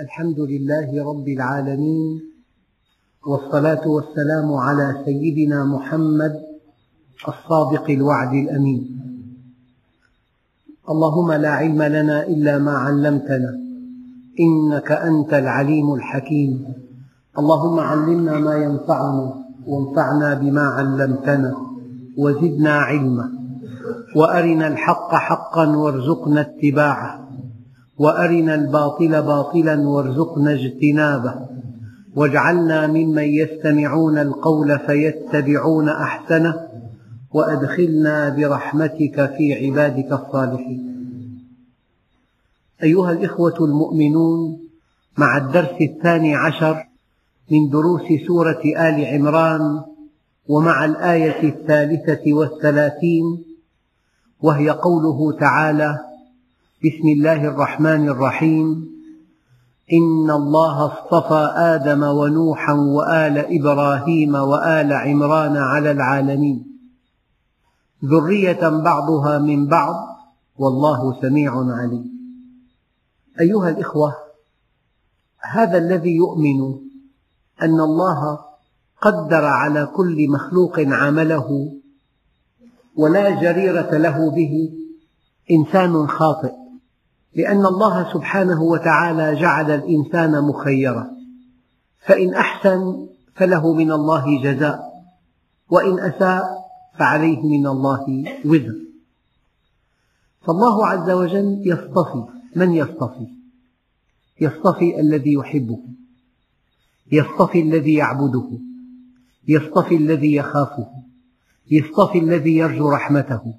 الحمد لله رب العالمين والصلاة والسلام على سيدنا محمد الصادق الوعد الأمين. اللهم لا علم لنا إلا ما علمتنا إنك أنت العليم الحكيم. اللهم علمنا ما ينفعنا وانفعنا بما علمتنا وزدنا علما وأرنا الحق حقا وارزقنا اتباعه. وأرنا الباطل باطلا وارزقنا اجتنابه. واجعلنا ممن يستمعون القول فيتبعون أحسنه وأدخلنا برحمتك في عبادك الصالحين. أيها الإخوة المؤمنون مع الدرس الثاني عشر من دروس سورة آل عمران ومع الآية الثالثة والثلاثين وهي قوله تعالى بسم الله الرحمن الرحيم. إن الله اصطفى آدم ونوحا وآل إبراهيم وآل عمران على العالمين. ذرية بعضها من بعض والله سميع عليم. أيها الإخوة هذا الذي يؤمن أن الله قدر على كل مخلوق عمله ولا جريرة له به إنسان خاطئ. لأن الله سبحانه وتعالى جعل الإنسان مخيرا. فإن أحسن فله من الله جزاء وإن أساء فعليه من الله وزر. فالله عز وجل يصطفي من يصطفي؟ يصطفي الذي يحبه يصطفي الذي يعبده يصطفي الذي يخافه يصطفي الذي يرجو رحمته.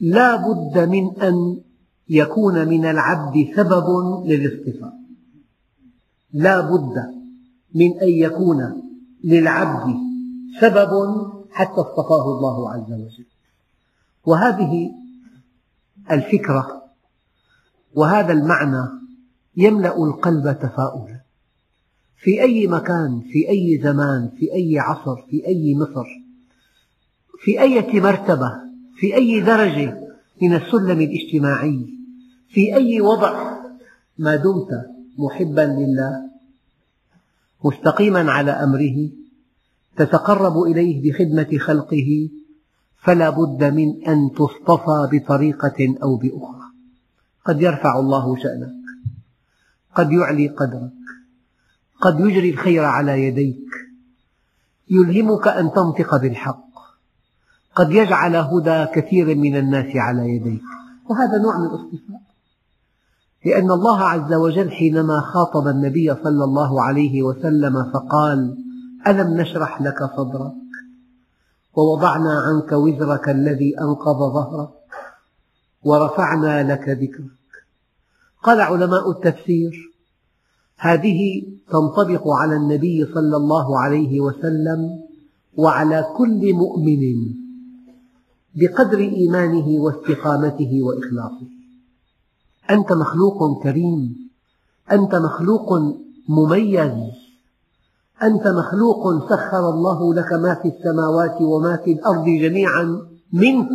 لا بد من أن يكون من العبد سبب للاصطفاء. لا بد من أن يكون للعبد سبب حتى اصطفاه الله عز وجل. وهذه الفكرة وهذا المعنى يملأ القلب تفاؤلا. في أي مكان في أي زمان في أي عصر في أي مصر في أي مرتبة في أي درجة من السلم الاجتماعي في أي وضع ما دمت محبا لله مستقيما على أمره تتقرب إليه بخدمة خلقه فلا بد من أن تصطفى بطريقة أو بأخرى. قد يرفع الله شأنك قد يعلي قدرك قد يجري الخير على يديك يلهمك أن تنطق بالحق قد يجعل هدى كثير من الناس على يديك. وهذا نوع من الاصطفاء. لأن الله عز وجل حينما خاطب النبي صلى الله عليه وسلم فقال ألم نشرح لك صدرك؟ ووضعنا عنك وزرك الذي أنقض ظهرك ورفعنا لك ذكرك. قال علماء التفسير هذه تنطبق على النبي صلى الله عليه وسلم وعلى كل مؤمن بقدر إيمانه واستقامته وإخلاصه. أنت مخلوق كريم أنت مخلوق مميز أنت مخلوق سخر الله لك ما في السماوات وما في الأرض جميعا منه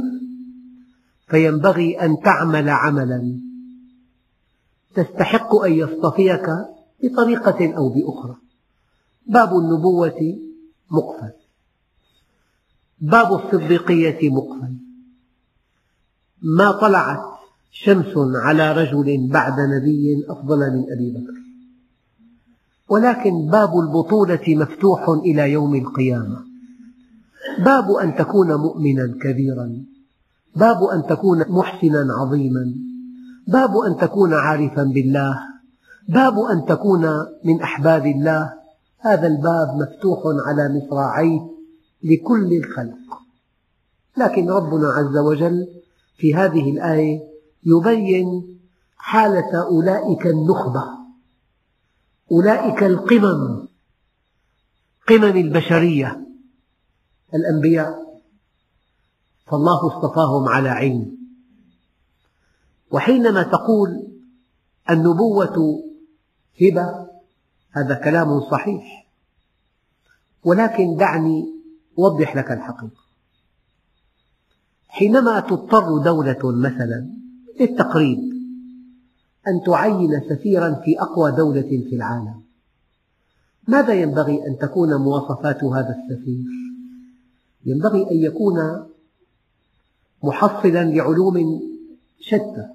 فينبغي أن تعمل عملا. تستحق أن يصطفيك بطريقة أو بأخرى. باب النبوة مقفل. باب الصديقية مقفل. ما طلعت شمس على رجل بعد نبي أفضل من أبي بكر. ولكن باب البطولة مفتوح إلى يوم القيامة. باب أن تكون مؤمنا كبيرا. باب أن تكون محسنا عظيما. باب أن تكون عارفا بالله. باب أن تكون من أحباب الله. هذا الباب مفتوح على مصراعيه لكل الخلق. لكن ربنا عز وجل في هذه الآية يبين حالة أولئك النخبة أولئك القمم قمم البشرية الأنبياء. فالله اصطفاهم على علم. وحينما تقول النبوة هبة هذا كلام صحيح. ولكن دعني أوضح لك الحقيقة. حينما تضطر دولة مثلا للتقريب أن تعين سفيرا في أقوى دولة في العالم. ماذا ينبغي أن تكون مواصفات هذا السفير؟ ينبغي أن يكون محصلا لعلوم شتى.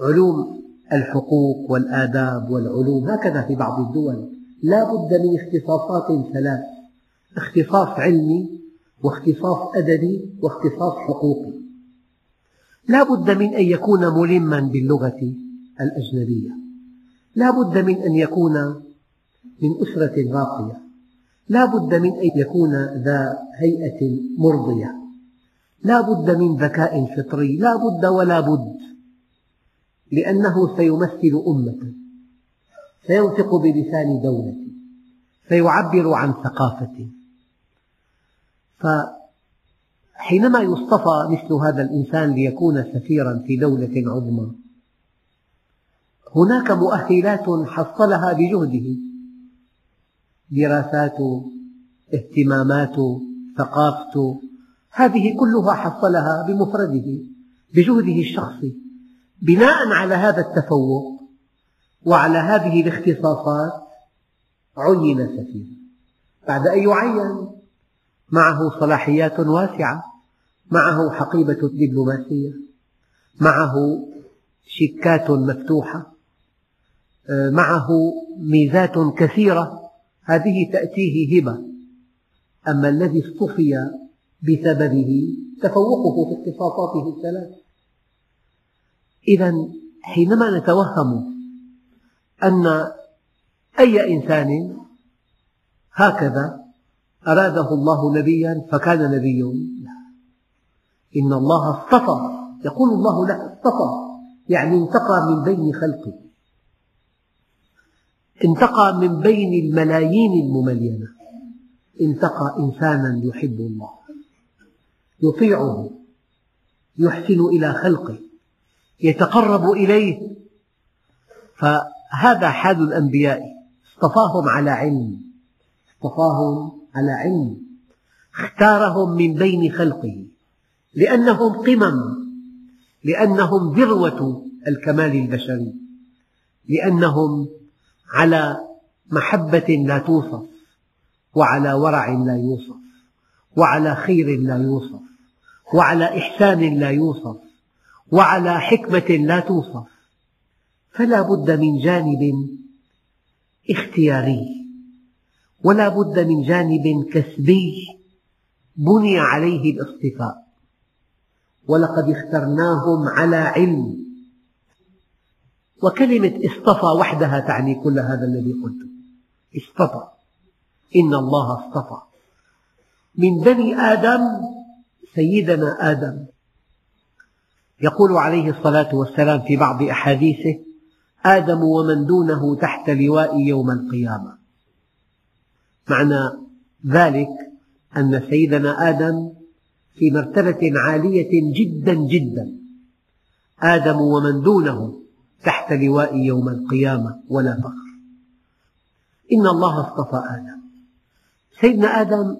علوم الحقوق والآداب والعلوم هكذا في بعض الدول. لا بد من اختصاصات ثلاث اختصاص علمي واختصاص أدبي واختصاص حقوقي. لا بد من أن يكون ملما باللغة الأجنبية. لا بد من أن يكون من أسرة راقية. لا بد من أن يكون ذا هيئة مرضية. لا بد من ذكاء فطري. لا بد ولا بد. لأنه سيمثل أمة. سينطق بلسان دولة. سيعبر عن ثقافة. فحينما يصطفى مثل هذا الإنسان ليكون سفيرا في دولة عظمى هناك مؤهلات حصلها بجهده. دراساته اهتماماته ثقافته هذه كلها حصلها بمفرده بجهده الشخصي بناء على هذا التفوق وعلى هذه الاختصاصات عين سفيرا بعد أن يعين معه صلاحيات واسعة معه حقيبة دبلوماسية معه شيكات مفتوحة معه ميزات كثيرة. هذه تأتيه هبة. أما الذي اصطفي بسببه تفوقه في اختصاصاته الثلاث. إذا حينما نتوهم أن أي إنسان هكذا أراده الله نبيا فكان نبي لا إن الله اصطفى. يقول الله له اصطفى. يعني انتقى من بين خلقه. انتقى من بين الملايين المملينة. انتقى إنسانا يحب الله. يطيعه. يحسن إلى خلقه. يتقرب إليه. فهذا حال الأنبياء. اصطفاهم على علم. اصطفاهم على علم. اختارهم من بين خلقه. لأنهم قمم لأنهم ذروة الكمال البشري لأنهم على محبة لا توصف وعلى ورع لا يوصف وعلى خير لا يوصف وعلى إحسان لا يوصف وعلى حكمة لا توصف. فلا بد من جانب اختياري ولا بد من جانب كسبي بني عليه الاصطفاء ولقد اخترناهم على علم. وكلمة اصطفى وحدها تعني كل هذا الذي قلته. اصطفى. إن الله اصطفى. من بني آدم سيدنا آدم. يقول عليه الصلاة والسلام في بعض أحاديثه آدم ومن دونه تحت لواء يوم القيامة. معنى ذلك أن سيدنا آدم في مرتبة عالية جدا جدا. آدم ومن دونه تحت لواء يوم القيامة ولا فخر. إن الله اصطفى آدم. سيدنا آدم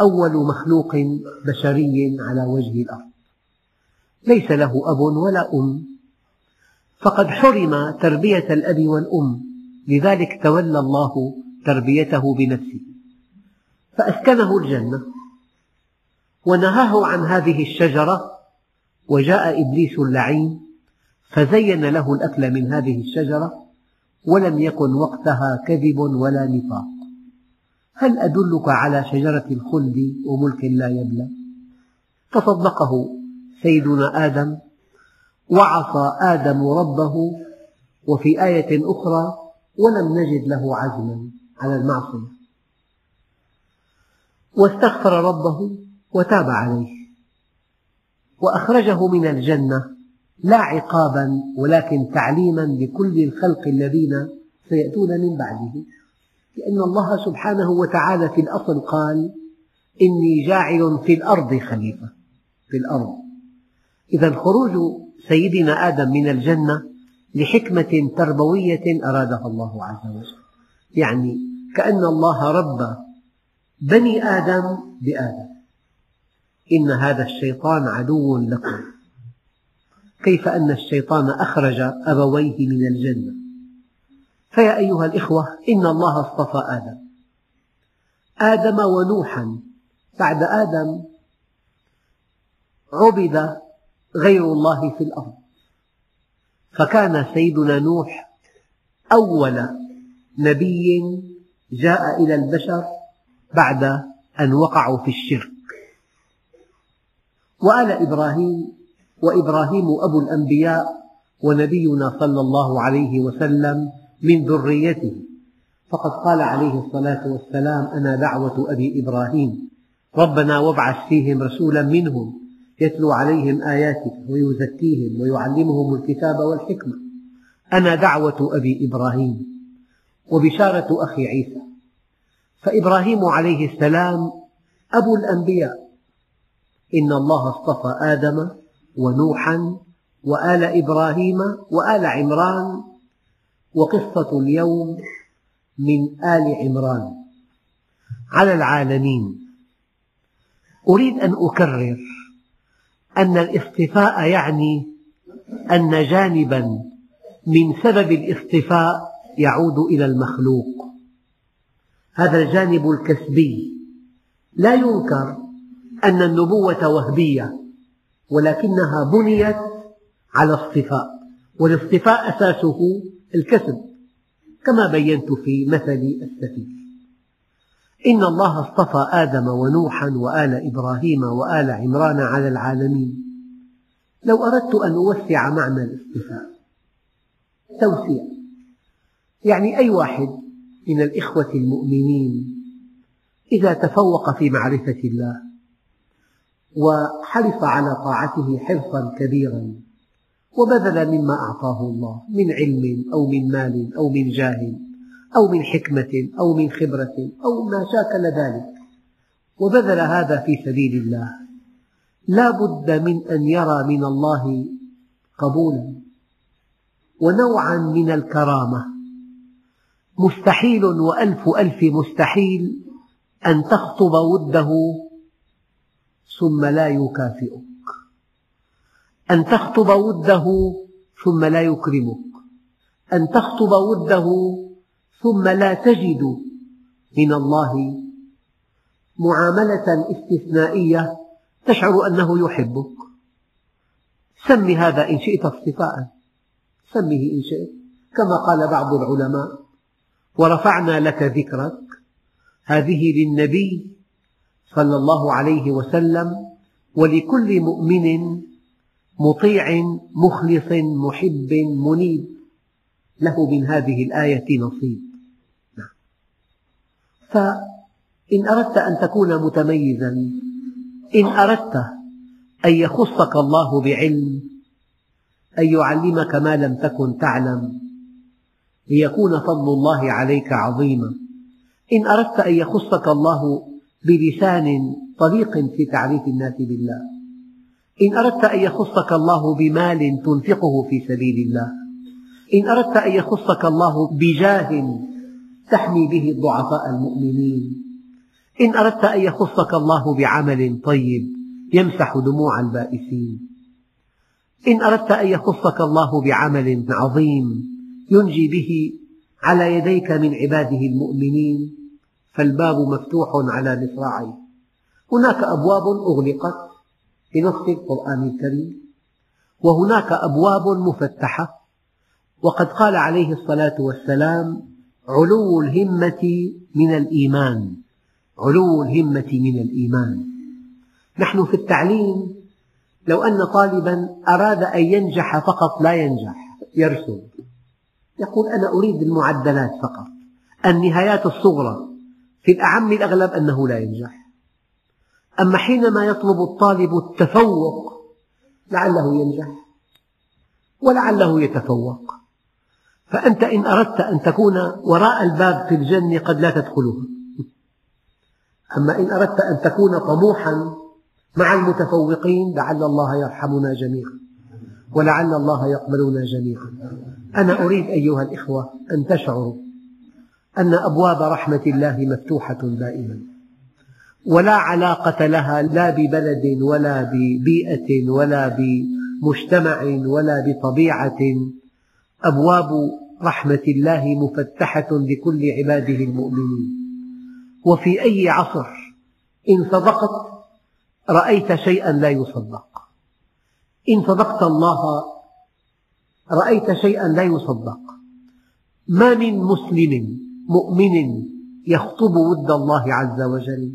أول مخلوق بشري على وجه الأرض. ليس له أب ولا أم. فقد حرم تربية الأب والأم. لذلك تولى الله تربيته بنفسه. فأسكنه الجنة. ونهاه عن هذه الشجرة وجاء إبليس اللعين فزين له الأكل من هذه الشجرة ولم يكن وقتها كذب ولا نفاق. هل أدلك على شجرة الخلد وملك لا يبلى؟ فصدقه سيدنا آدم وعصى آدم ربه وفي آية أخرى ولم نجد له عزما على المعصية. واستغفر ربه وتاب عليه. وأخرجه من الجنة لا عقابا ولكن تعليما لكل الخلق الذين سيأتون من بعده. لأن الله سبحانه وتعالى في الأصل قال إني جاعل في الأرض خليفة. في الأرض. إذا خروج سيدنا آدم من الجنة لحكمة تربوية أرادها الله عز وجل. يعني كأن الله ربى بني آدم بآدم. إن هذا الشيطان عدو لكم. كيف أن الشيطان أخرج أبويه من الجنة؟ فيا أيها الإخوة إن الله اصطفى آدم. آدم ونوحا بعد آدم عبد غير الله في الأرض. فكان سيدنا نوح أول نبي جاء إلى البشر بعد أن وقعوا في الشرك. وآل إبراهيم وإبراهيم أبو الأنبياء ونبينا صلى الله عليه وسلم من ذريته. فقد قال عليه الصلاة والسلام أنا دعوة أبي إبراهيم. ربنا وابعث فيهم رسولا منهم يتلو عليهم آياتك ويزكيهم ويعلمهم الكتاب والحكمة. أنا دعوة أبي إبراهيم. وبشارة أخي عيسى. فإبراهيم عليه السلام أبو الأنبياء. إن الله اصطفى آدم ونوحا وآل إبراهيم وآل عمران وقصة اليوم من آل عمران. على العالمين أريد أن أكرر أن الاصطفاء يعني أن جانبا من سبب الاصطفاء يعود إلى المخلوق. هذا الجانب الكسبي لا ينكر أن النبوة وهبية ولكنها بنيت على اصطفاء والاصطفاء أساسه الكسب كما بينت في مثل السفير إن الله اصطفى آدم ونوحا وآل إبراهيم وآل عمران على العالمين. لو أردت أن أوسع معنى الاصطفاء توسيع. يعني أي واحد من الإخوة المؤمنين إذا تفوق في معرفة الله وحرص على طاعته حرصا كبيرا. وبذل مما أعطاه الله من علم أو من مال أو من جاه أو من حكمة أو من خبرة أو ما شاكل ذلك. وبذل هذا في سبيل الله. لا بد من أن يرى من الله قبولا ونوعا من الكرامة. مستحيل وألف ألف مستحيل أن تخطب وده ثم لا يكافئك. أن تخطب وده ثم لا يكرمك. أن تخطب وده ثم لا تجد من الله معاملة استثنائية تشعر أنه يحبك. سم هذا إن شئت اصطفاء. سمه إن شئت. كما قال بعض العلماء ورفعنا لك ذكرك. هذه للنبي صلى الله عليه وسلم ولكل مؤمن مطيع مخلص محب منيب. له من هذه الآية نصيب. نعم. فإن أردت أن تكون متميزا إن أردت أن يخصك الله بعلم أن يعلمك ما لم تكن تعلم ليكون فضل الله عليك عظيما. إن أردت أن يخصك الله بلسان طليق في تعريف الناس بالله. إن أردت أن يخصك الله بمال تنفقه في سبيل الله. إن أردت أن يخصك الله بجاه تحمي به الضعفاء المؤمنين. إن أردت أن يخصك الله بعمل طيب يمسح دموع البائسين. إن أردت أن يخصك الله بعمل عظيم ينجي به على يديك من عباده المؤمنين. فالباب مفتوح على مصراعيه هناك أبواب أغلقت بنص القرآن الكريم وهناك أبواب مفتحة وقد قال عليه الصلاة والسلام علو الهمة من الإيمان علو الهمة من الإيمان. نحن في التعليم لو أن طالبا أراد أن ينجح فقط لا ينجح يرسم يقول أنا أريد المعدلات فقط النهايات الصغرى. في الأعم الأغلب أنه لا ينجح. أما حينما يطلب الطالب التفوق لعله ينجح ولعله يتفوق. فأنت إن أردت أن تكون وراء الباب في الجنة قد لا تدخلها. أما إن أردت أن تكون طموحا مع المتفوقين لعل الله يرحمنا جميعا ولعل الله يقبلنا جميعا. أنا أريد أيها الإخوة أن تشعروا أن أبواب رحمة الله مفتوحة دائما. ولا علاقة لها لا ببلد ولا ببيئة ولا مجتمع ولا بطبيعة. أبواب رحمة الله مفتحة لكل عباده المؤمنين. وفي أي عصر إن صدقت رأيت شيئا لا يصدق. إن صدقت الله رأيت شيئا لا يصدق. ما من مسلم مؤمن يخطب ود الله عز وجل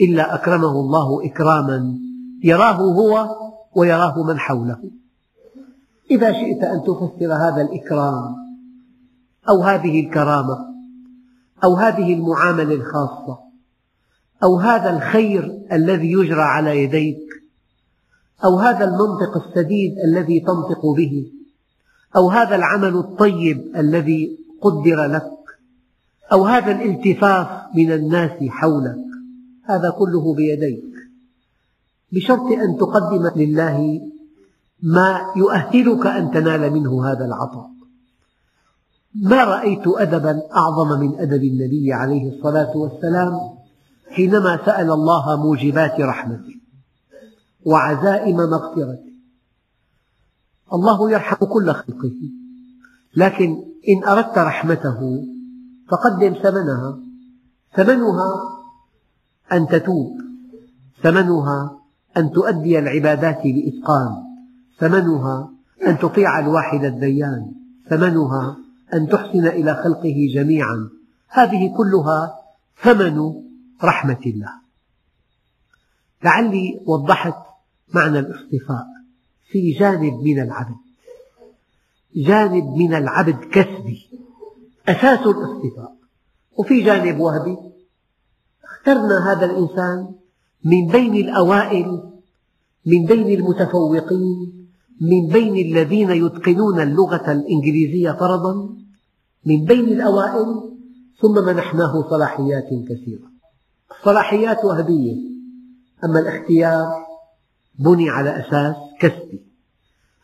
إلا أكرمه الله إكراما يراه هو ويراه من حوله. إذا شئت أن تفسر هذا الإكرام أو هذه الكرامة أو هذه المعاملة الخاصة أو هذا الخير الذي يجرى على يديك أو هذا المنطق السديد الذي تنطق به أو هذا العمل الطيب الذي قدر لك أو هذا الالتفاف من الناس حولك. هذا كله بيديك. بشرط أن تقدم لله ما يؤهلك أن تنال منه هذا العطاء. ما رأيت أدبا أعظم من أدب النبي عليه الصلاة والسلام حينما سأل الله موجبات رحمته وعزائم مغفرته. الله يرحم كل خلقه لكن إن أردت رحمته فقدم ثمنها. ثمنها أن تتوب. ثمنها أن تؤدي العبادات بإتقان ثمنها أن تطيع الواحد الديان. ثمنها أن تحسن إلى خلقه جميعا. هذه كلها ثمن رحمة الله. لعلي وضحت معنى الاصطفاء في جانب من العبد. جانب من العبد كسبي. أساس الاصطفاء وفي جانب وهبي اخترنا هذا الإنسان من بين الأوائل من بين المتفوقين من بين الذين يتقنون اللغة الإنجليزية فرضا من بين الأوائل ثم منحناه صلاحيات كثيرة. الصلاحيات وهبية أما الاختيار بني على أساس كسبي.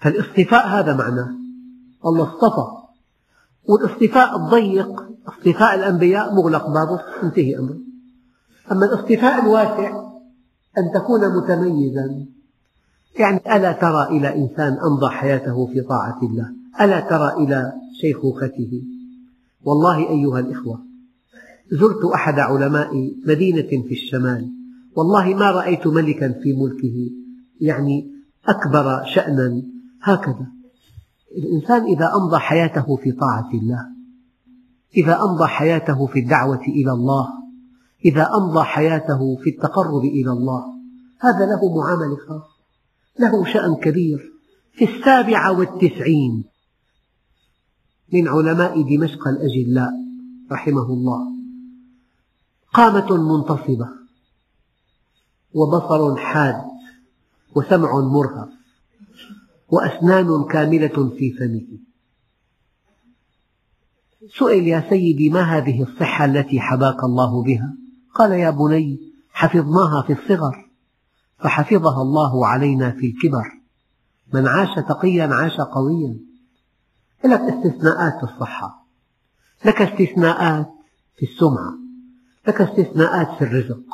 فالاصطفاء هذا معناه الله اصطفى والاصطفاء الضيق اصطفاء الأنبياء مغلق بابه انتهي أمره. أما الاصطفاء الواسع أن تكون متميزا. يعني ألا ترى إلى إنسان أمضى حياته في طاعة الله؟ ألا ترى إلى شيخوخته؟ والله أيها الإخوة زرت أحد علماء مدينة في الشمال. والله ما رأيت ملكا في ملكه. يعني أكبر شأنا هكذا. الإنسان إذا أمضى حياته في طاعة الله إذا أمضى حياته في الدعوة إلى الله إذا أمضى حياته في التقرب إلى الله هذا له معاملة خاصة له شأن كبير. في السابعة والتسعين من علماء دمشق الأجلاء رحمه الله قامة منتصبة وبصر حاد وسمع مرهف وأسنان كاملة في فمه. سئل يا سيدي ما هذه الصحة التي حباك الله بها؟ قال يا بني حفظناها في الصغر. فحفظها الله علينا في الكبر. من عاش تقيا عاش قويا. لك استثناءات في الصحة. لك استثناءات في السمعة. لك استثناءات في الرزق.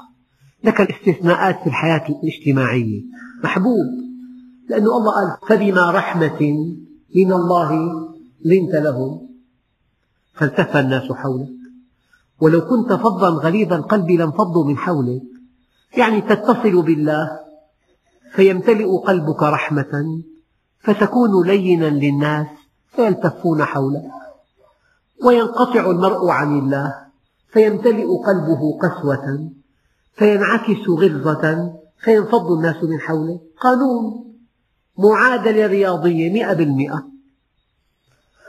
لك استثناءات في الحياة الاجتماعية. محبوب. لأن الله قال فبما رحمة من الله لنت لهم. فالتف الناس حولك. ولو كنت فظا غليظ القلب لانفضوا من حولك. يعني تتصل بالله فيمتلئ قلبك رحمة فتكون لينا للناس فيلتفون حولك. وينقطع المرء عن الله فيمتلئ قلبه قسوة فينعكس غلظة فينفض الناس من حوله قانون. معادلة رياضية مئة بالمئة.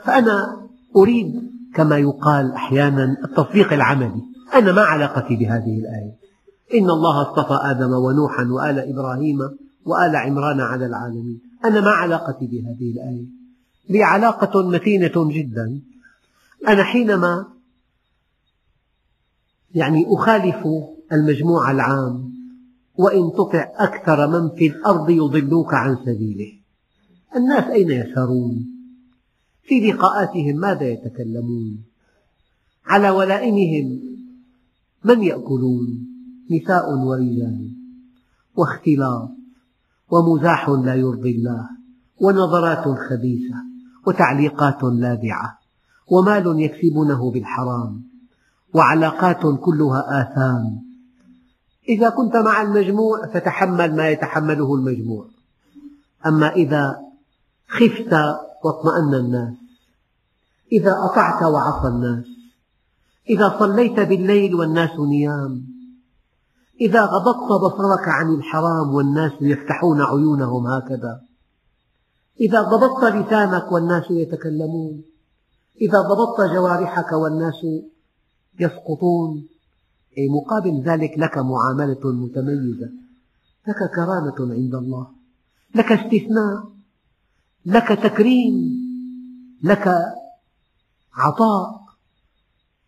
فأنا أريد كما يقال أحيانا التطبيق العملي. أنا ما علاقتي بهذه الآية. إن الله اصطفى آدم ونوحا وآل إبراهيم وآل عمران على العالمين. أنا ما علاقتي بهذه الآية. لي علاقة متينة جدا. أنا حينما يعني أخالف المجموع العام وإن تطع أكثر من في الأرض يضلوك عن سبيله. الناس أين يسهرون؟ في لقاءاتهم ماذا يتكلمون؟ على ولائمهم من يأكلون؟ نساء ورجال. واختلاط ومزاح لا يرضي الله ونظرات خبيثة وتعليقات لاذعة ومال يكسبونه بالحرام وعلاقات كلها آثام إذا كنت مع المجموع فتحمل ما يتحمله المجموع. أما إذا خفت واطمأن الناس إذا أطعت وعصى الناس إذا صليت بالليل والناس نيام إذا غضضت بصرك عن الحرام والناس يفتحون عيونهم هكذا إذا ضبطت لسانك والناس يتكلمون إذا ضبطت جوارحك والناس يسقطون مقابل ذلك لك معاملة متميزة لك كرامة عند الله لك استثناء لك تكريم لك عطاء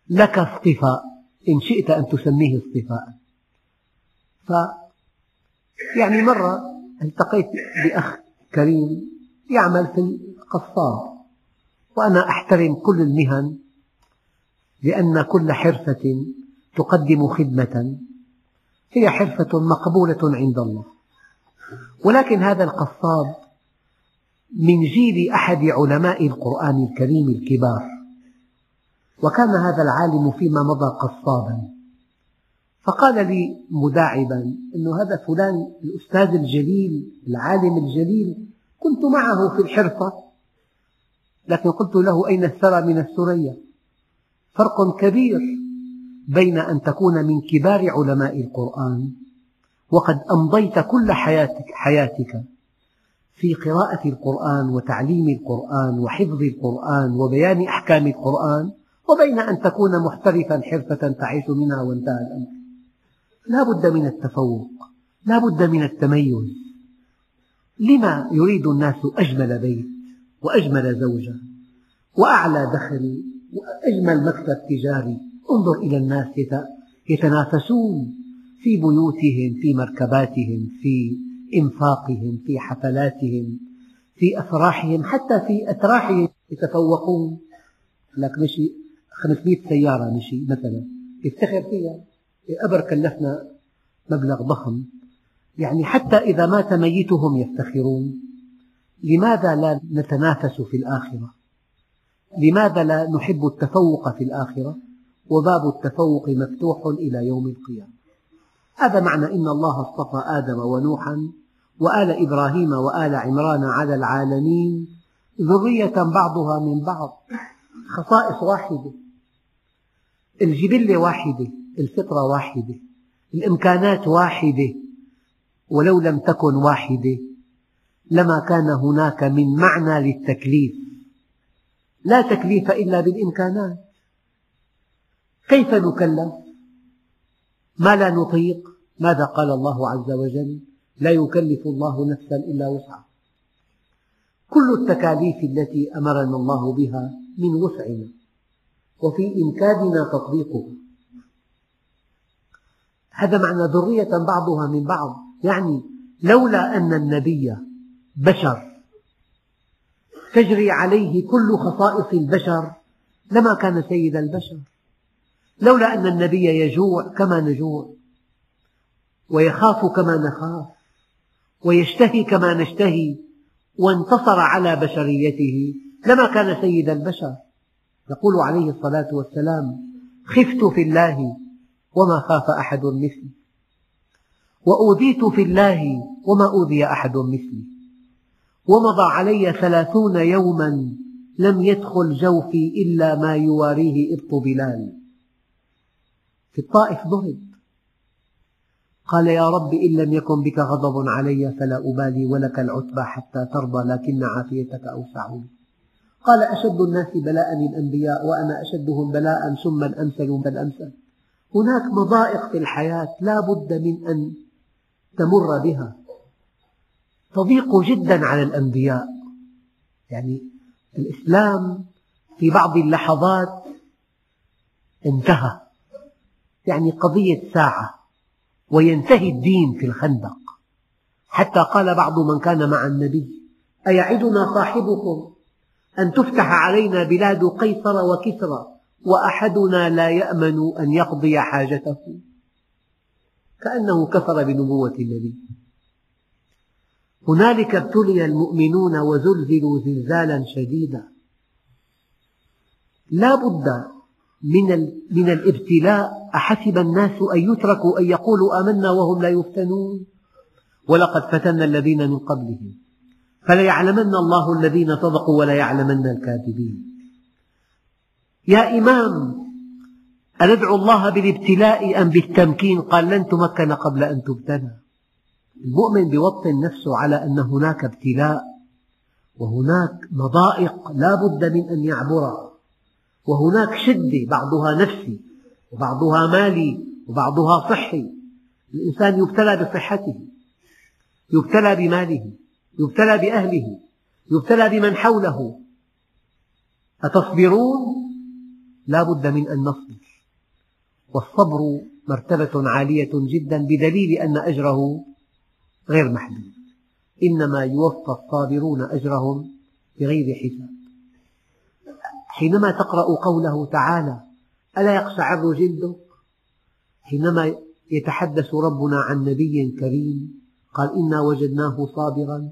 لك اصطفاء إن شئت أن تسميه اصطفاء. ف يعني مرة التقيت بأخ كريم يعمل في القصار وأنا أحترم كل المهن لأن كل حرفة تقدم خدمة. هي حرفة مقبولة عند الله. ولكن هذا القصاب من جيل أحد علماء القرآن الكريم الكبار. وكان هذا العالم فيما مضى قصابا. فقال لي مداعبا أن هذا فلان الأستاذ الجليل العالم الجليل. كنت معه في الحرفة. لكن قلت له أين الثرى من الثريا؟ فرق كبير. بين أن تكون من كبار علماء القرآن وقد أمضيت كل حياتك, حياتك في قراءة القرآن وتعليم القرآن وحفظ القرآن وبيان أحكام القرآن وبين أن تكون محترفا حرفة تعيش منها وانتهى الأمر. لا بد من التفوق لا بد من التميز. لما يريد الناس أجمل بيت وأجمل زوجة وأعلى دخل وأجمل مكتب تجاري انظر إلى الناس يتنافسون في بيوتهم في مركباتهم في إنفاقهم في حفلاتهم في أفراحهم حتى في أتراحهم يتفوقون. لك مشي 500 سيارة مشي مثلا. يفتخر فيها. أبر كلفنا مبلغ ضخم. يعني حتى إذا مات ميتهم يفتخرون. لماذا لا نتنافس في الآخرة؟ لماذا لا نحب التفوق في الآخرة؟ وباب التفوق مفتوح إلى يوم القيامة. هذا معنى إن الله اصطفى آدم ونوحا وآل إبراهيم وآل عمران على العالمين ذرية بعضها من بعض. خصائص واحدة. الجبلة واحدة. الفطرة واحدة. الإمكانات واحدة. ولو لم تكن واحدة. لما كان هناك من معنى للتكليف. لا تكليف إلا بالإمكانات. كيف نكلف ما لا نطيق؟ ماذا قال الله عز وجل؟ لا يكلف الله نفسا إلا وسعها. كل التكاليف التي أمرنا الله بها من وسعنا وفي إمكاننا تطبيقها. هذا معنى ذرية بعضها من بعض. يعني لولا أن النبي بشر تجري عليه كل خصائص البشر لما كان سيد البشر؟ لولا أن النبي يجوع كما نجوع ويخاف كما نخاف ويشتهي كما نشتهي وانتصر على بشريته لما كان سيد البشر. يقول عليه الصلاة والسلام خفت في الله وما خاف أحد مثلي وأوذيت في الله وما أوذي أحد مثلي ومضى علي ثلاثون يوما لم يدخل جوفي إلا ما يواريه إبط بلال. في الطائف ضرب. قال يا رب إن لم يكن بك غضب علي فلا أبالي ولك العتبى حتى ترضى لكن عافيتك أوسع لي قال أشد الناس بلاء الأنبياء وأنا أشدهم بلاء ثم الأمثل فالأمثل هناك مضائق في الحياة لا بد من أن تمر بها. تضيق جدا على الأنبياء. يعني الإسلام في بعض اللحظات انتهى. يعني قضية ساعة وينتهي الدين في الخندق. حتى قال بعض من كان مع النبي أيعدنا صاحبكم أن تفتح علينا بلاد قيصر وكسرى وأحدنا لا يأمن أن يقضي حاجته. كأنه كفر بنبوة النبي. هنالك ابتلي المؤمنون وزلزلوا زلزالا شديدا. لا بد من, الابتلاء أحسب الناس أن يتركوا أن يقولوا آمنا وهم لا يفتنون؟ ولقد فتنا الذين من قبلهم فليعلمن الله الذين صدقوا وليعلمن الكاذبين. يا إمام أندعو الله بالابتلاء أم بالتمكين؟ قال لن تمكن قبل أن تبتلى. المؤمن يوطن نفسه على أن هناك ابتلاء وهناك مضائق لا بد من أن يعبرها وهناك شدة بعضها نفسي. وبعضها مالي وبعضها صحي. الإنسان يبتلى بصحته يبتلى بماله يبتلى بأهله يبتلى بمن حوله. أتصبرون؟ لا بد من أن نصبر. والصبر مرتبة عالية جدا بدليل أن أجره غير محدود. إنما يوفى الصابرون أجرهم بغير حساب. حينما تقرأ قوله تعالى ألا يقشعر جلدك؟ حينما يتحدث ربنا عن نبي كريم قال إنا وجدناه صابرا.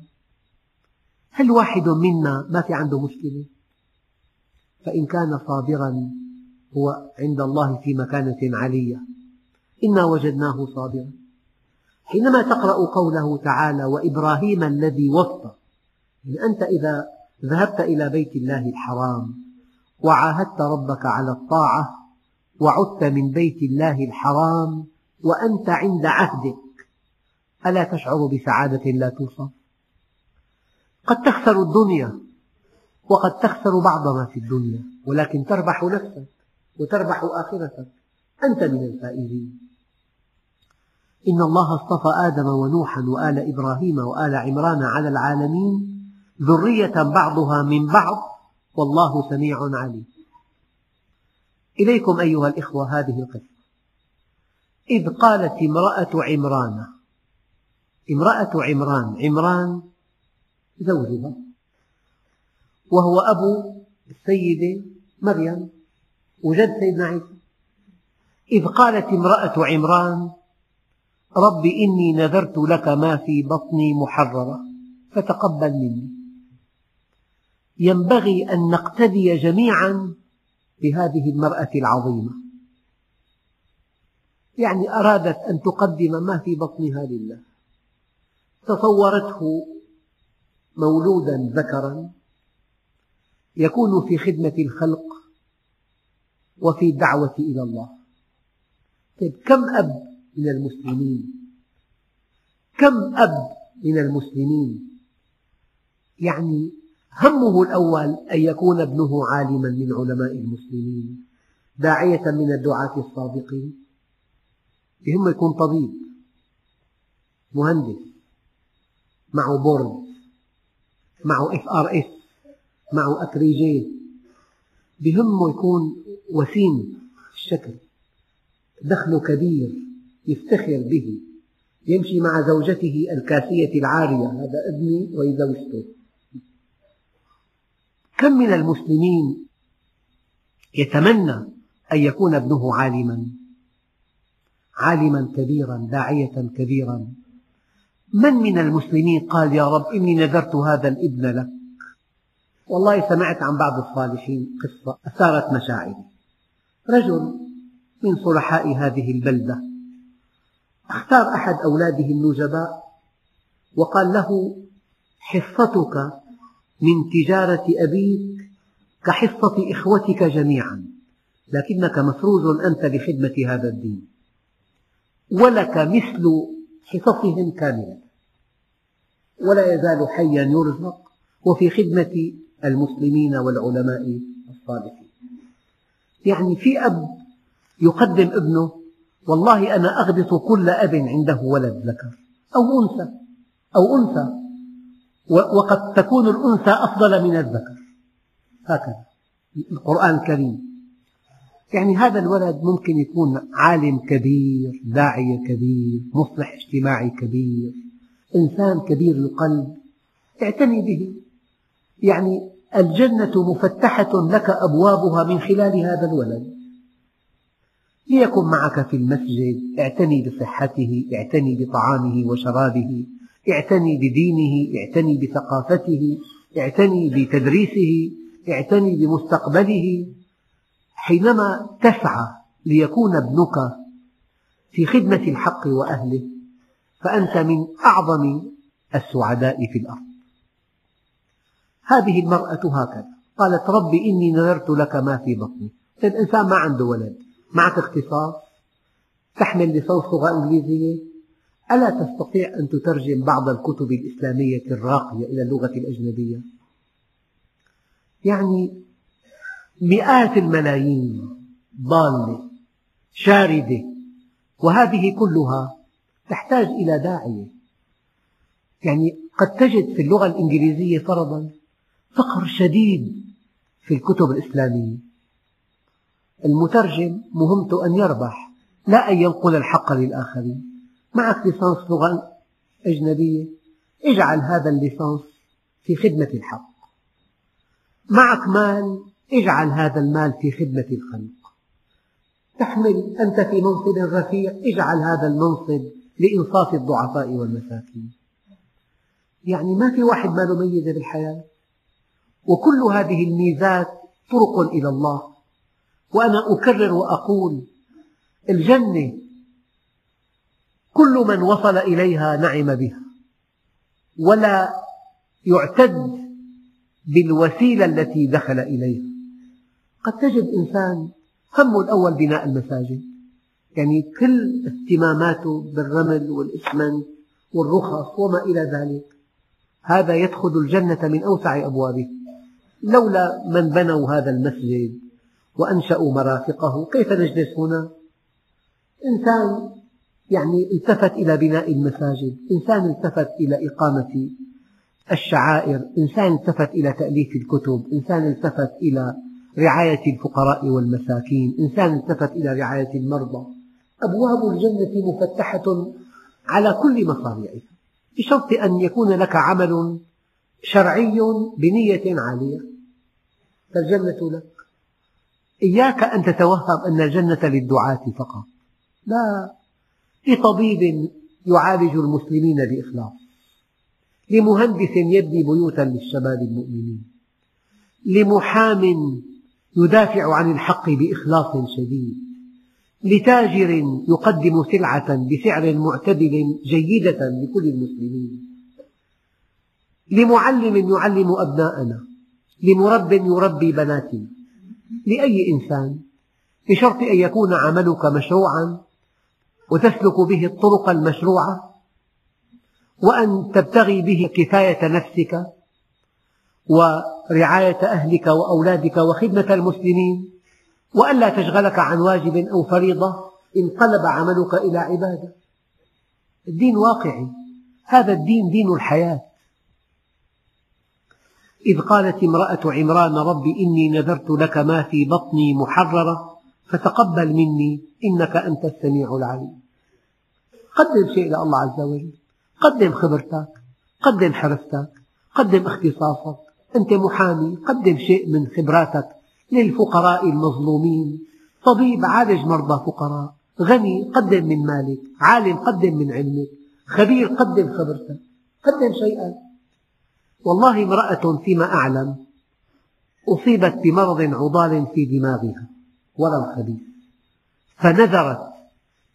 هل واحد منا ما في عنده مشكلة؟ فإن كان صابرا هو عند الله في مكانة علية. إنا وجدناه صابرا. حينما تقرأ قوله تعالى وإبراهيم الذي وفى يعني أنت إذا ذهبت إلى بيت الله الحرام وعاهدت ربك على الطاعة وعدت من بيت الله الحرام وأنت عند عهدك. ألا تشعر بسعادة لا توصف؟ قد تخسر الدنيا وقد تخسر بعض ما في الدنيا ولكن تربح نفسك وتربح آخرتك. أنت من الفائزين. إن الله اصطفى آدم ونوحا وآل إبراهيم وآل عمران على العالمين ذرية بعضها من بعض والله سميع عليم. إليكم أيها الإخوة هذه القصة. إذ قالت امرأة عمران امرأة عمران عمران زوجها وهو أبو السيدة مريم وجد سيدنا عيسى. إذ قالت امرأة عمران رب إني نذرت لك ما في بطني محررة فتقبل مني. ينبغي أن نقتدي جميعا بهذه المرأة العظيمة. يعني أرادت أن تقدم ما في بطنها لله. تصورته مولودا ذكرا يكون في خدمة الخلق وفي الدعوة إلى الله. طيب كم أب من المسلمين؟ كم أب من المسلمين؟ يعني همه الأول أن يكون ابنه عالما من علماء المسلمين داعية من الدعاة الصادقين. يهم يكون طبيب مهندس معه board معه FRS معه agrégé بهمه يكون وسيم الشكل دخله كبير يفتخر به يمشي مع زوجته الكاسية العارية هذا ابني وهي زوجته كم من المسلمين يتمنى أن يكون ابنه عالما؟ عالما كبيرا داعية كبيرا. من من المسلمين قال يا رب إني نذرت هذا الابن لك. والله سمعت عن بعض الصالحين قصة أثارت مشاعري. رجل من صلحاء هذه البلدة اختار أحد أولاده النجباء وقال له حصتك من تجارة أبيك كحصة إخوتك جميعا لكنك مفروض أنت لخدمة هذا الدين. ولك مثل حصصهم كاملة. ولا يزال حيا يرزق وفي خدمة المسلمين والعلماء الصالحين. يعني في أب يقدم ابنه والله أنا أغبط كل أب عنده ولد ذكر أو أنثى أو أنثى. وقد تكون الأنثى أفضل من الذكر. هكذا. القرآن الكريم. يعني هذا الولد ممكن يكون عالم كبير داعية كبير مصلح اجتماعي كبير إنسان كبير القلب. اعتني به. يعني الجنة مفتحة لك أبوابها من خلال هذا الولد. ليكن معك في المسجد اعتني بصحته اعتني بطعامه وشرابه. اعتني بدينه اعتني بثقافته اعتني بتدريسه اعتني بمستقبله. حينما تسعى ليكون ابنك في خدمة الحق وأهله فأنت من أعظم السعداء في الأرض. هذه المرأة هكذا. قالت رب إني نذرت لك ما في بطني. الإنسان ما عنده ولد. معك اختصاص؟ تحمل ليسانس لغة إنجليزية؟ ألا تستطيع أن تترجم بعض الكتب الإسلامية الراقية إلى اللغة الأجنبية؟ يعني مئات الملايين ضالة شاردة وهذه كلها تحتاج إلى داعية. يعني قد تجد في اللغة الإنجليزية فرضا فقر شديد في الكتب الإسلامية. المترجم مهمته أن يربح لا أن ينقل الحق للآخرين. معك ليسانس لغة أجنبية اجعل هذا الليسانس في خدمة الحق. معك مال اجعل هذا المال في خدمة الخلق. تحمل أنت في منصب رفيع اجعل هذا المنصب لإنصاف الضعفاء والمساكين. يعني ما في واحد ما له ميزة بالحياة. وكل هذه الميزات طرق إلى الله. وأنا أكرر وأقول الجنة كل من وصل إليها نعم بها. ولا يعتد بالوسيلة التي دخل إليها. قد تجد إنسان همه الأول بناء المساجد. يعني كل اهتماماته بالرمل والإسمنت والرخص وما إلى ذلك. هذا يدخل الجنة من أوسع أبوابها لولا من بنوا هذا المسجد وأنشأوا مرافقه كيف نجلس هنا؟ إنسان يعني التفت إلى بناء المساجد. إنسان التفت إلى إقامة الشعائر. إنسان التفت إلى تأليف الكتب. إنسان التفت إلى رعاية الفقراء والمساكين. إنسان التفت إلى رعاية المرضى. أبواب الجنة مفتحة على كل مصاريعها بشرط أن يكون لك عمل شرعي بنية عالية. فالجنة لك. إياك أن تتوهم أن الجنة للدعاة فقط. لا. لطبيب يعالج المسلمين بإخلاص لمهندس يبني بيوتا للشباب المؤمنين لمحام يدافع عن الحق بإخلاص شديد لتاجر يقدم سلعة بسعر معتدل جيدة لكل المسلمين لمعلم يعلم أبناءنا لمرب يربي بناتنا لأي إنسان بشرط أن يكون عملك مشروعا وتسلك به الطرق المشروعة وأن تبتغي به كفاية نفسك ورعاية أهلك وأولادك وخدمة المسلمين وألا تشغلك عن واجب أو فريضة انقلب عملك إلى عبادة. الدين واقعي. هذا الدين دين الحياة. إذ قالت امرأة عمران رب إني نذرت لك ما في بطني محررة فتقبل مني إنك أنت السميع العليم. قدم شيء لله عز وجل. قدم خبرتك. قدم حرفتك. قدم اختصاصك. أنت محامي. قدم شيء من خبراتك للفقراء المظلومين. طبيب عالج مرضى فقراء. غني قدم من مالك. عالم قدم من علمك. خبير قدم خبرتك. قدم شيئا. والله امرأة فيما أعلم أصيبت بمرض عضال في دماغها. ورم خبيث فنذرت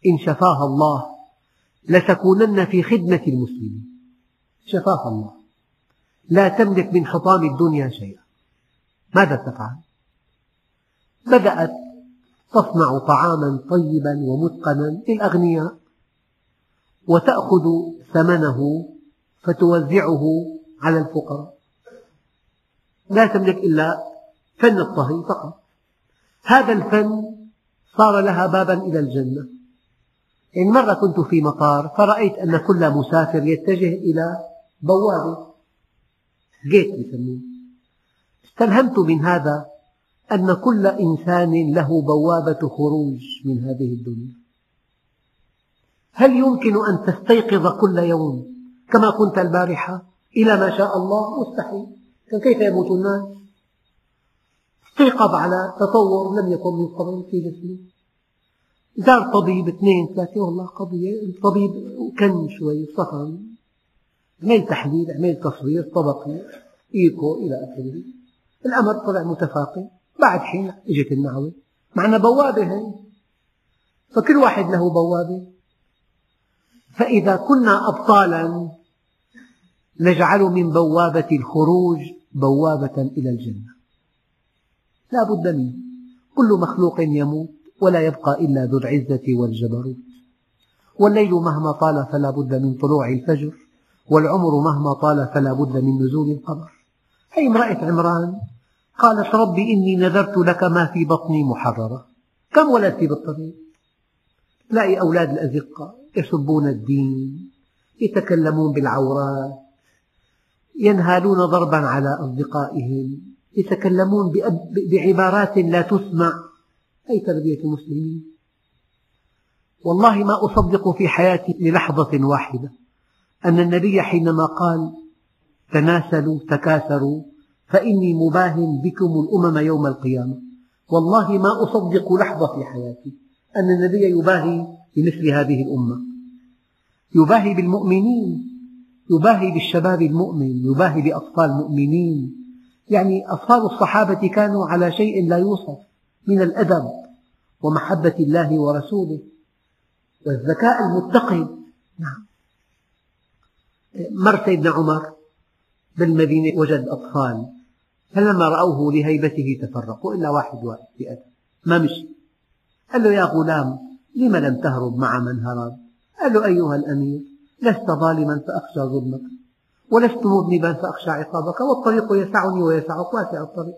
إن شفاها الله لتكونن في خدمة المسلمين. شفاها الله. لا تملك من حطام الدنيا شيئا. ماذا تفعل؟ بدأت تصنع طعاما طيبا ومتقنا للأغنياء وتأخذ ثمنه فتوزعه على الفقراء. لا تملك إلا فن الطهي فقط. هذا الفن صار لها بابا إلى الجنة. يعني مرة كنت في مطار فرأيت أن كل مسافر يتجه إلى بوابة. جيت يسموه. استلهمت من هذا أن كل إنسان له بوابة خروج من هذه الدنيا. هل يمكن أن تستيقظ كل يوم كما كنت البارحة؟ إلى ما شاء الله مستحيل. كيف يموت الناس؟ استيقظ على تطور لم يكن من قبل في جسمه زار طبيب اثنين ثلاثة والله قضية الطبيب كن شوي صفن عمل تحليل عمل تصوير طبقي إيكو إلى آخره. الأمر طلع متفاقم. بعد حين إجت النعوة معنا بوابة هي فكل واحد له بوابة. فإذا كنا أبطالا نجعل من بوابة الخروج بوابة إلى الجنة. لا بد منه. كل مخلوق يموت ولا يبقى إلا ذو العزة والجبروت. والليل مهما طال فلا بد من طلوع الفجر والعمر مهما طال فلا بد من نزول القمر. هي امرأة عمران قالت رب إني نذرت لك ما في بطني محررة. كم ولدت بالطريق تلاقي أولاد الأزقة يسبون الدين يتكلمون بالعورات ينهالون ضربا على أصدقائهم. يتكلمون بعبارات لا تسمع. أي تربية المسلمين؟ والله ما أصدق في حياتي للحظة واحدة. أن النبي حينما قال تناسلوا تكاثروا فإني مباه بكم الأمم يوم القيامة. والله ما أصدق لحظة في حياتي أن النبي يباهي بمثل هذه الأمة. يباهي بالمؤمنين يباهي بالشباب المؤمن يباهي بأطفال المؤمنين يعني أطفال الصحابة كانوا على شيء لا يوصف من الأدب ومحبة الله ورسوله والذكاء المتقن. نعم. مر سيدنا عمر بالمدينة وجد أطفال. فلما رأوه لهيبته تفرقوا إلا واحد واحد ما مشي. قال له يا غلام لم لم تهرب مع من هرب؟ قال له أيها الأمير لست ظالما فأخشى ظلمك. ولست مذنبا فأخشى عقابك والطريق يسعني ويسعك واسع الطريق.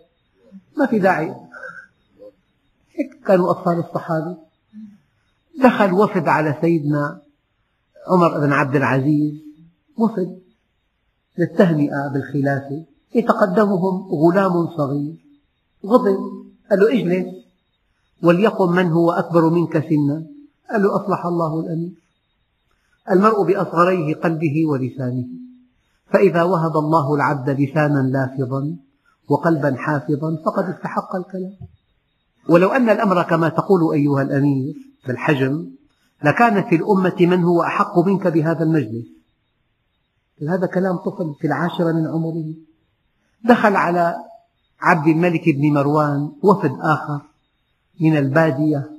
ما في داعي. هيك كانوا أطفال الصحابة. دخل وفد على سيدنا عمر بن عبد العزيز. وفد للتهنئة بالخلافة. يتقدمهم غلام صغير. غضب. قال له اجلس. وليقم من هو أكبر منك سنا. قال له أصلح الله الأمير. المرء بأصغريه قلبه ولسانه. فإذا وهب الله العبد لسانا لافظا وقلبا حافظا فقد استحق الكلام. ولو أن الأمر كما تقول أيها الأمير بالحجم لكان في الأمة من هو أحق منك بهذا المجلس. هذا كلام طفل في العاشرة من عمره. دخل على عبد الملك بن مروان وفد آخر من البادية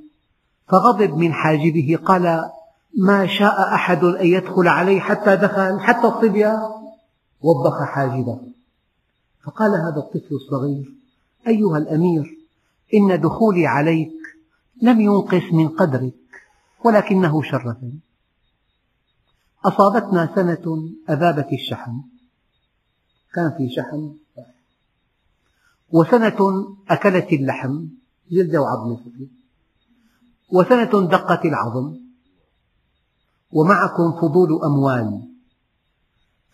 فغضب من حاجبه قال ما شاء أحد أن يدخل عليه حتى دخل حتى الصبية وبخ حاجبه. فقال هذا الطفل الصغير أيها الأمير إن دخولي عليك لم ينقص من قدرك ولكنه شرفني أصابتنا سنة أذابت الشحم. كان في شحم. وسنة أكلت اللحم جلد وعظم وسنة دقت العظم. ومعكم فضول أموال.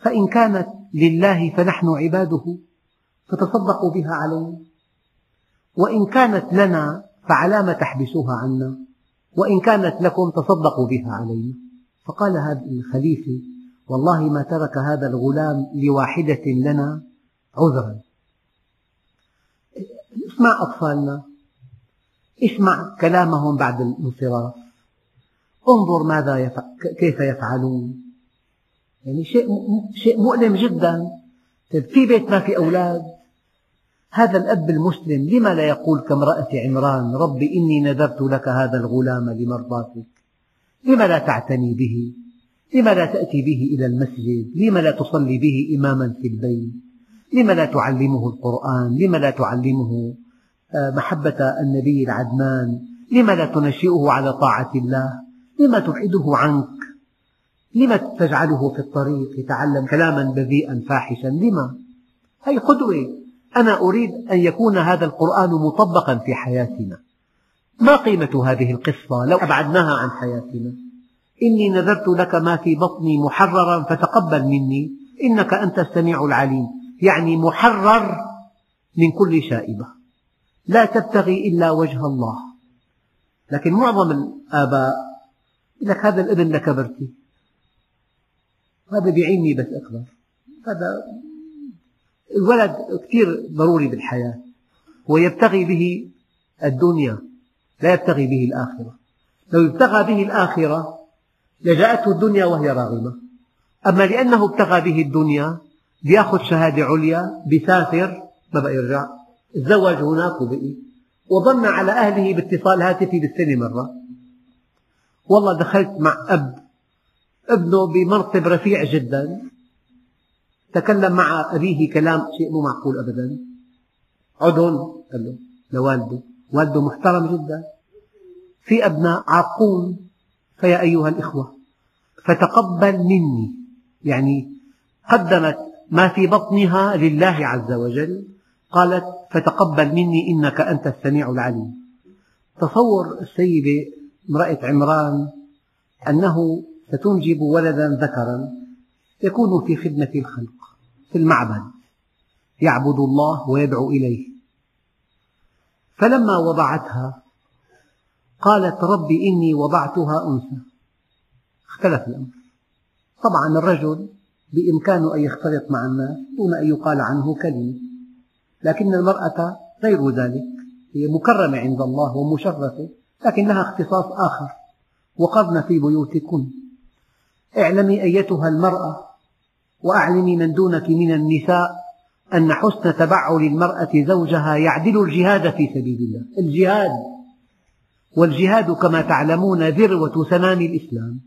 فإن كانت لله فنحن عباده فتصدقوا بها علينا. وإن كانت لنا فعلام تحبسوها عنا. وإن كانت لكم تصدقوا بها علينا. فقال هذا الخليفة والله ما ترك هذا الغلام لواحدة لنا عذرا. اسمع أطفالنا. اسمع كلامهم بعد الانصراف. انظر ماذا يفعل كيف يفعلون. يعني شيء شيء مؤلم جدا. طيب في بيت ما في أولاد. هذا الأب المسلم لما لا يقول كامرأة عمران رب إني نذرت لك هذا الغلام لمرضاتك. لما لا تعتني به؟ لما لا تأتي به إلى المسجد؟ لما لا تصلي به إماما في البيت؟ لما لا تعلمه القرآن؟ لما لا تعلمه آه، محبة النبي العدنان؟ لما لا تنشئه على طاعة الله؟ لما تبعده عنك؟ لما تجعله في الطريق يتعلم كلاما بذيئا فاحشا؟ لما؟ هي قدوة أنا أريد أن يكون هذا القرآن مطبقا في حياتنا. ما قيمة هذه القصة لو أبعدناها عن حياتنا؟ إني نذرت لك ما في بطني محررا فتقبل مني. إنك أنت السميع العليم. يعني محرر من كل شائبة. لا تبتغي إلا وجه الله. لكن معظم الآباء لك هذا الابن لكبرتي هذا بيعيني بس أكبر هذا الولد كثير ضروري بالحياة. ويبتغي به الدنيا لا يبتغي به الآخرة. لو ابتغى به الآخرة لجاءته الدنيا وهي راغمة. أما لأنه ابتغى به الدنيا بيأخذ شهادة عليا بيسافر ما بقى يرجع تزوج هناك وبقي. وظن على أهله باتصال هاتفي بالسنة مرة. والله دخلت مع أب ابنه بمنصب رفيع جدا. تكلم مع أبيه كلام شيء مو معقول أبدا. عدن قال له لوالده. والده محترم جدا. في أبناء عاقون. فيا أيها الإخوة فتقبل مني. يعني قدمت ما في بطنها لله عز وجل. قالت فتقبل مني إنك أنت السميع العليم. تصور السيدة امرأة عمران أنه ستنجب ولدا ذكرا يكون في خدمة الخلق في المعبد. يعبد الله ويدعو إليه. فلما وضعتها قالت رب إني وضعتها أنثى. اختلف الأمر. طبعا الرجل بإمكانه أن يختلط مع الناس دون أن يقال عنه كلمة. لكن المرأة غير ذلك. هي مكرمة عند الله ومشرفة لكن لها اختصاص آخر. وقرن في بيوتكن. اعلمي أيتها المرأة وأعلمي من دونك من النساء أن حسن تبعل المرأة زوجها يعدل الجهاد في سبيل الله. الجهاد. والجهاد كما تعلمون ذروة سنام الإسلام.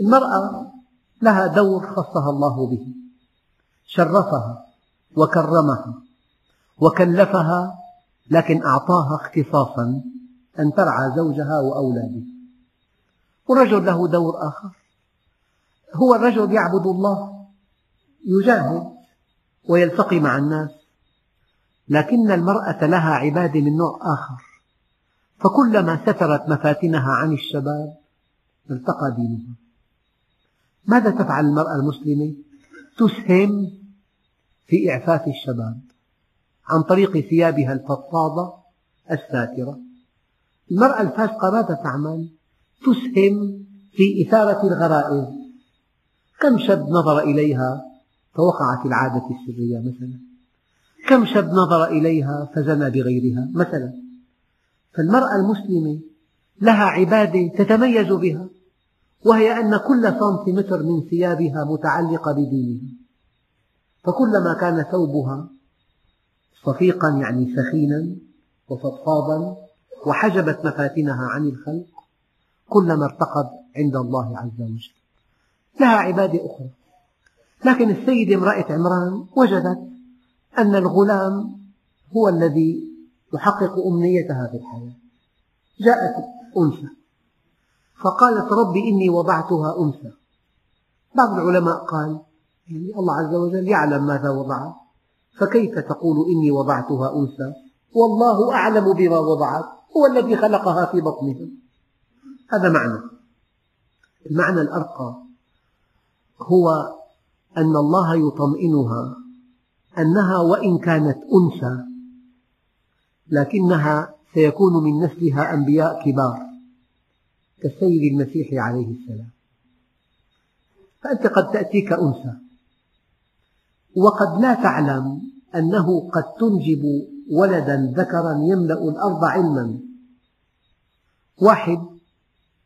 المرأة لها دور خصها الله به. شرفها وكرمها وكلفها لكن أعطاها اختصاصا أن ترعى زوجها وأولادها. والرجل له دور آخر هو الرجل يعبد الله يجاهد ويلتقي مع الناس لكن المرأة لها عبادة من نوع آخر فكلما سترت مفاتنها عن الشباب التقى دينها ماذا تفعل المرأة المسلمة؟ تسهم في إعفاف الشباب عن طريق ثيابها الفضفاضة الساترة المرأة الفاسقة ماذا تعمل؟ تسهم في إثارة الغرائز. كم شاب نظر إليها فوقعت العادة السرية مثلا. كم شاب نظر إليها فزنى بغيرها مثلا. فالمرأة المسلمة لها عبادة تتميز بها وهي أن كل سنتيمتر من ثيابها متعلقة بدينها. فكلما كان ثوبها صفيقا يعني سخينا وفضفاضا وحجبت مفاتنها عن الخلق كلما ارتقت عند الله عز وجل. لها عبادة أخرى. لكن السيدة امرأة عمران وجدت أن الغلام هو الذي يحقق أمنيتها في الحياة. جاءت أنثى. فقالت رب إني وضعتها أنثى. بعض العلماء قال يعني الله عز وجل يعلم ماذا وضع. فكيف تقول إني وضعتها أنثى؟ والله أعلم بما وضعت. هو الذي خلقها في بطنها. هذا معنى. المعنى الأرقى هو أن الله يطمئنها أنها وإن كانت أنثى لكنها سيكون من نسلها أنبياء كبار كالسيد المسيح عليه السلام. فأنت قد تأتيك أنثى وقد لا تعلم أنه قد تنجب ولدا ذكرا يملأ الأرض علما. واحد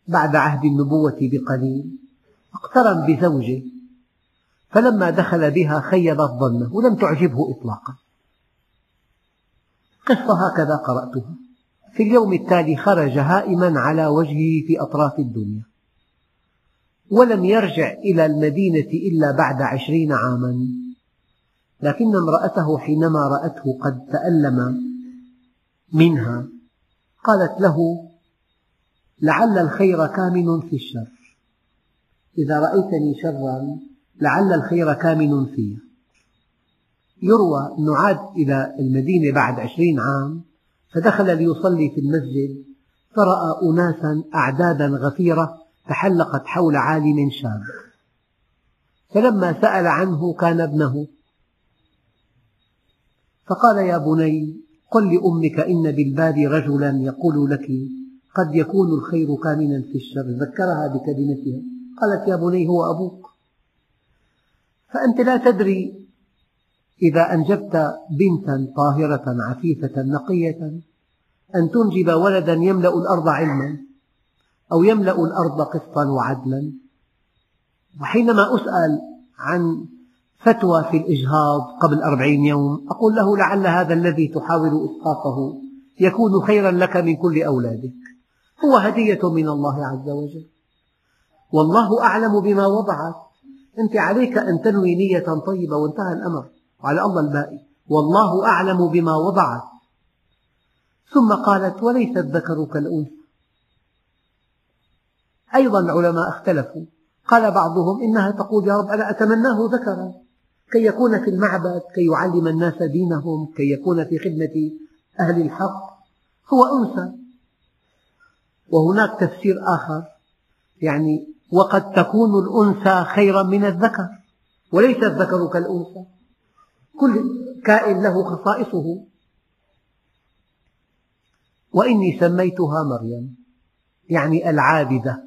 بعد عهد النبوة بقليل اقترن بزوجة فلما دخل بها خيبت ظنه ولم تعجبه إطلاقا. قصة هكذا قرأتها. في اليوم التالي خرج هائما على وجهه في أطراف الدنيا. ولم يرجع إلى المدينة إلا بعد عشرين عاما. لكن امرأته حينما رأته قد تألم منها قالت له لعل الخير كامن في الشر. إذا رأيتني شرا لعل الخير كامن في يروى أنه عاد إلى المدينة بعد عشرين عام فدخل ليصلي في المسجد فرأى أناسا أعدادا غفيرة تحلقت حول عالم شاب. فلما سأل عنه كان ابنه. قال يا بني قل لأمك إن بالباب رجلا يقول لك قد يكون الخير كامنا في الشر ذكرها بكلمتها. قالت يا بني هو أبوك. فأنت لا تدري إذا أنجبت بنتا طاهرة عفيفة نقية أن تنجب ولدا يملأ الأرض علما أو يملأ الأرض قسطا وعدلا. وحينما أسأل عن فتوى في الإجهاض قبل أربعين يوم أقول له لعل هذا الذي تحاول إسقاطه يكون خيرا لك من كل أولادك. هو هدية من الله عز وجل. والله أعلم بما وضعت. أنت عليك أن تنوي نية طيبة وانتهى الأمر. وعلى الله الباقي. والله أعلم بما وضعت. ثم قالت وليس الذكر كالأنثى. أيضا العلماء اختلفوا. قال بعضهم إنها تقول يا رب أنا أتمناه ذكرا. كي يكون في المعبد كي يعلم الناس دينهم كي يكون في خدمة أهل الحق. هو أنثى. وهناك تفسير آخر يعني وقد تكون الأنثى خيرا من الذكر وليس الذكر كالأنثى. كل كائن له خصائصه. وإني سميتها مريم يعني العابدة.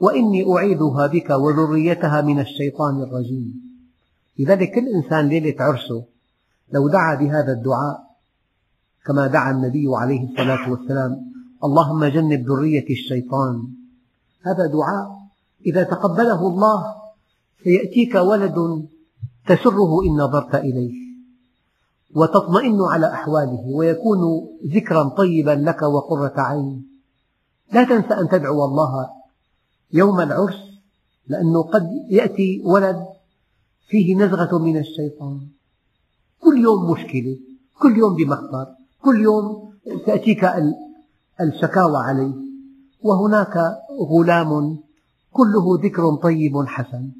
وإني أعيذها بك وذريتها من الشيطان الرجيم. لذلك كل إنسان ليلة عرسه لو دعا بهذا الدعاء كما دعا النبي عليه الصلاة والسلام اللهم جنب ذرية الشيطان. هذا دعاء. إذا تقبله الله سيأتيك ولد تسره إن نظرت إليه. وتطمئن على أحواله ويكون ذكرا طيبا لك وقرة عين. لا تنسى أن تدعو الله يوم العرس لأنه قد يأتي ولد فيه نزغة من الشيطان. كل يوم مشكلة كل يوم بمخبر كل يوم تأتيك الشكاوى عليه وهناك غلام كله ذكر طيب حسن.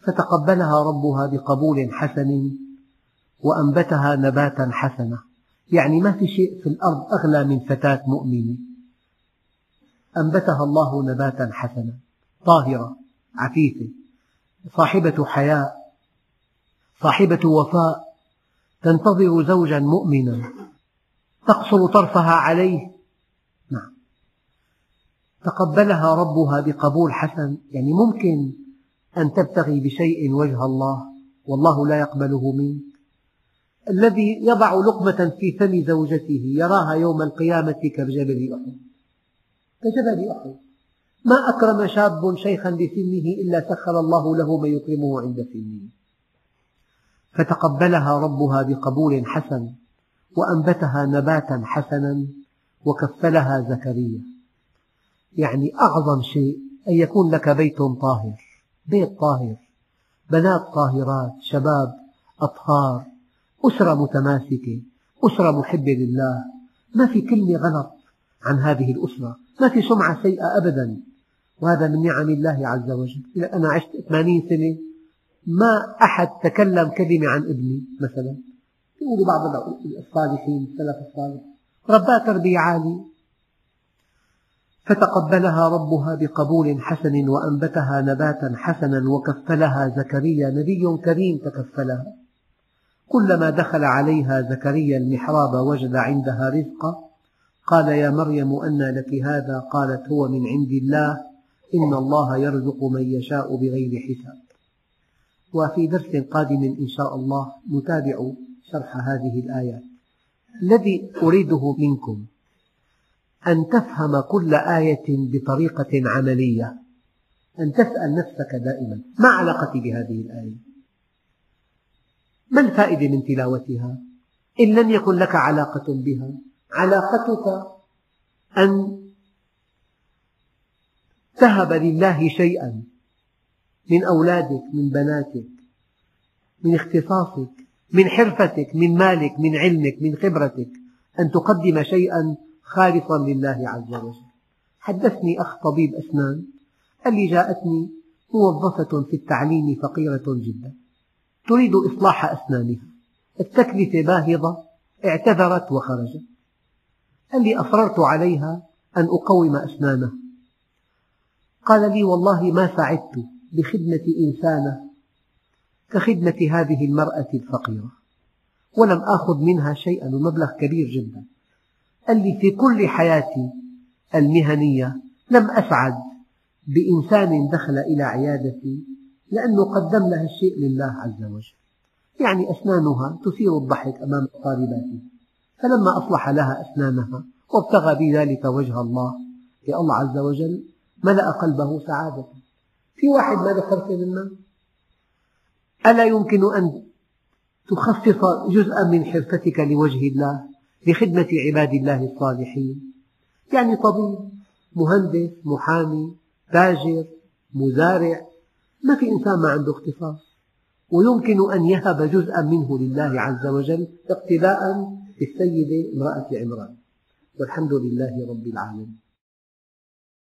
فتقبلها ربها بقبول حسن وأنبتها نباتا حسنا يعني ما في شيء في الأرض أغلى من فتاة مؤمنة أنبتها الله نباتا حسنا طاهرة عفيفة صاحبة حياء صاحبة وفاء تنتظر زوجا مؤمنا. تقصر طرفها عليه. نعم. تقبلها ربها بقبول حسن. يعني ممكن أن تبتغي بشيء وجه الله والله لا يقبله منك. الذي يضع لقمة في فم زوجته يراها يوم القيامة كجبل أحد. كجبل أحد. ما أكرم شاب شيخا بسنه إلا سخر الله له من يكرمه عند سنه فتقبلها ربها بقبول حسن. وأنبتها نباتا حسنا وكفلها زكريا. يعني أعظم شيء أن يكون لك بيت طاهر بيت طاهر بنات طاهرات شباب أطهار أسرة متماسكة أسرة محبة لله. ما في كلمة غلط عن هذه الأسرة ما في سمعة سيئة أبدا. وهذا من نعم الله عز وجل. أنا عشت 80 سنة ما أحد تكلم كلمة عن ابني مثلا. يقولوا بعض الصالحين السلف الصالح رباه تربية عالية. فتقبلها ربها بقبول حسن وأنبتها نباتا حسنا وكفلها زكريا نبي كريم تكفلها. كلما دخل عليها زكريا المحراب وجد عندها رزقا. قال يا مريم أنى لك هذا؟ قالت هو من عند الله. إن الله يرزق من يشاء بغير حساب. وفي درس قادم إن شاء الله نتابع شرح هذه الآيات الذي أريده منكم أن تفهم كل آية بطريقة عملية أن تسأل نفسك دائما ما علاقتي بهذه الآية؟ ما الفائدة من تلاوتها؟ إن لم يكن لك علاقة بها علاقتك أن تهب لله شيئا من أولادك من بناتك من اختصاصك من حرفتك من مالك من علمك من خبرتك أن تقدم شيئا خالصا لله عز وجل. حدثني أخ طبيب أسنان قال لي جاءتني موظفة في التعليم فقيرة جدا. تريد إصلاح أسنانها التكلفة باهظة اعتذرت وخرجت. قال لي أصررت عليها أن أقوم أسنانها قال لي والله ما سعدت بخدمة إنسانة كخدمة هذه المرأة الفقيرة. ولم آخذ منها شيئا ومبلغ كبير جدا. قال لي في كل حياتي المهنية لم أسعد بإنسان دخل إلى عيادتي لأنه قدم لها الشيء لله عز وجل. يعني أسنانها تثير الضحك أمام طالباتها فلما أصلح لها أسنانها وابتغى بذلك وجه الله يا الله عز وجل ملأ قلبه سعادة. في واحد ما حرفة منا ألا يمكن أن تخصص جزءا من حرفتك لوجه الله لخدمة عباد الله الصالحين؟ يعني طبيب مهندس محامي تاجر مزارع ما في إنسان ما عنده اختصاص. ويمكن أن يهب جزءا منه لله عز وجل اقتداء بالسيدة امرأة عمران. والحمد لله رب العالمين.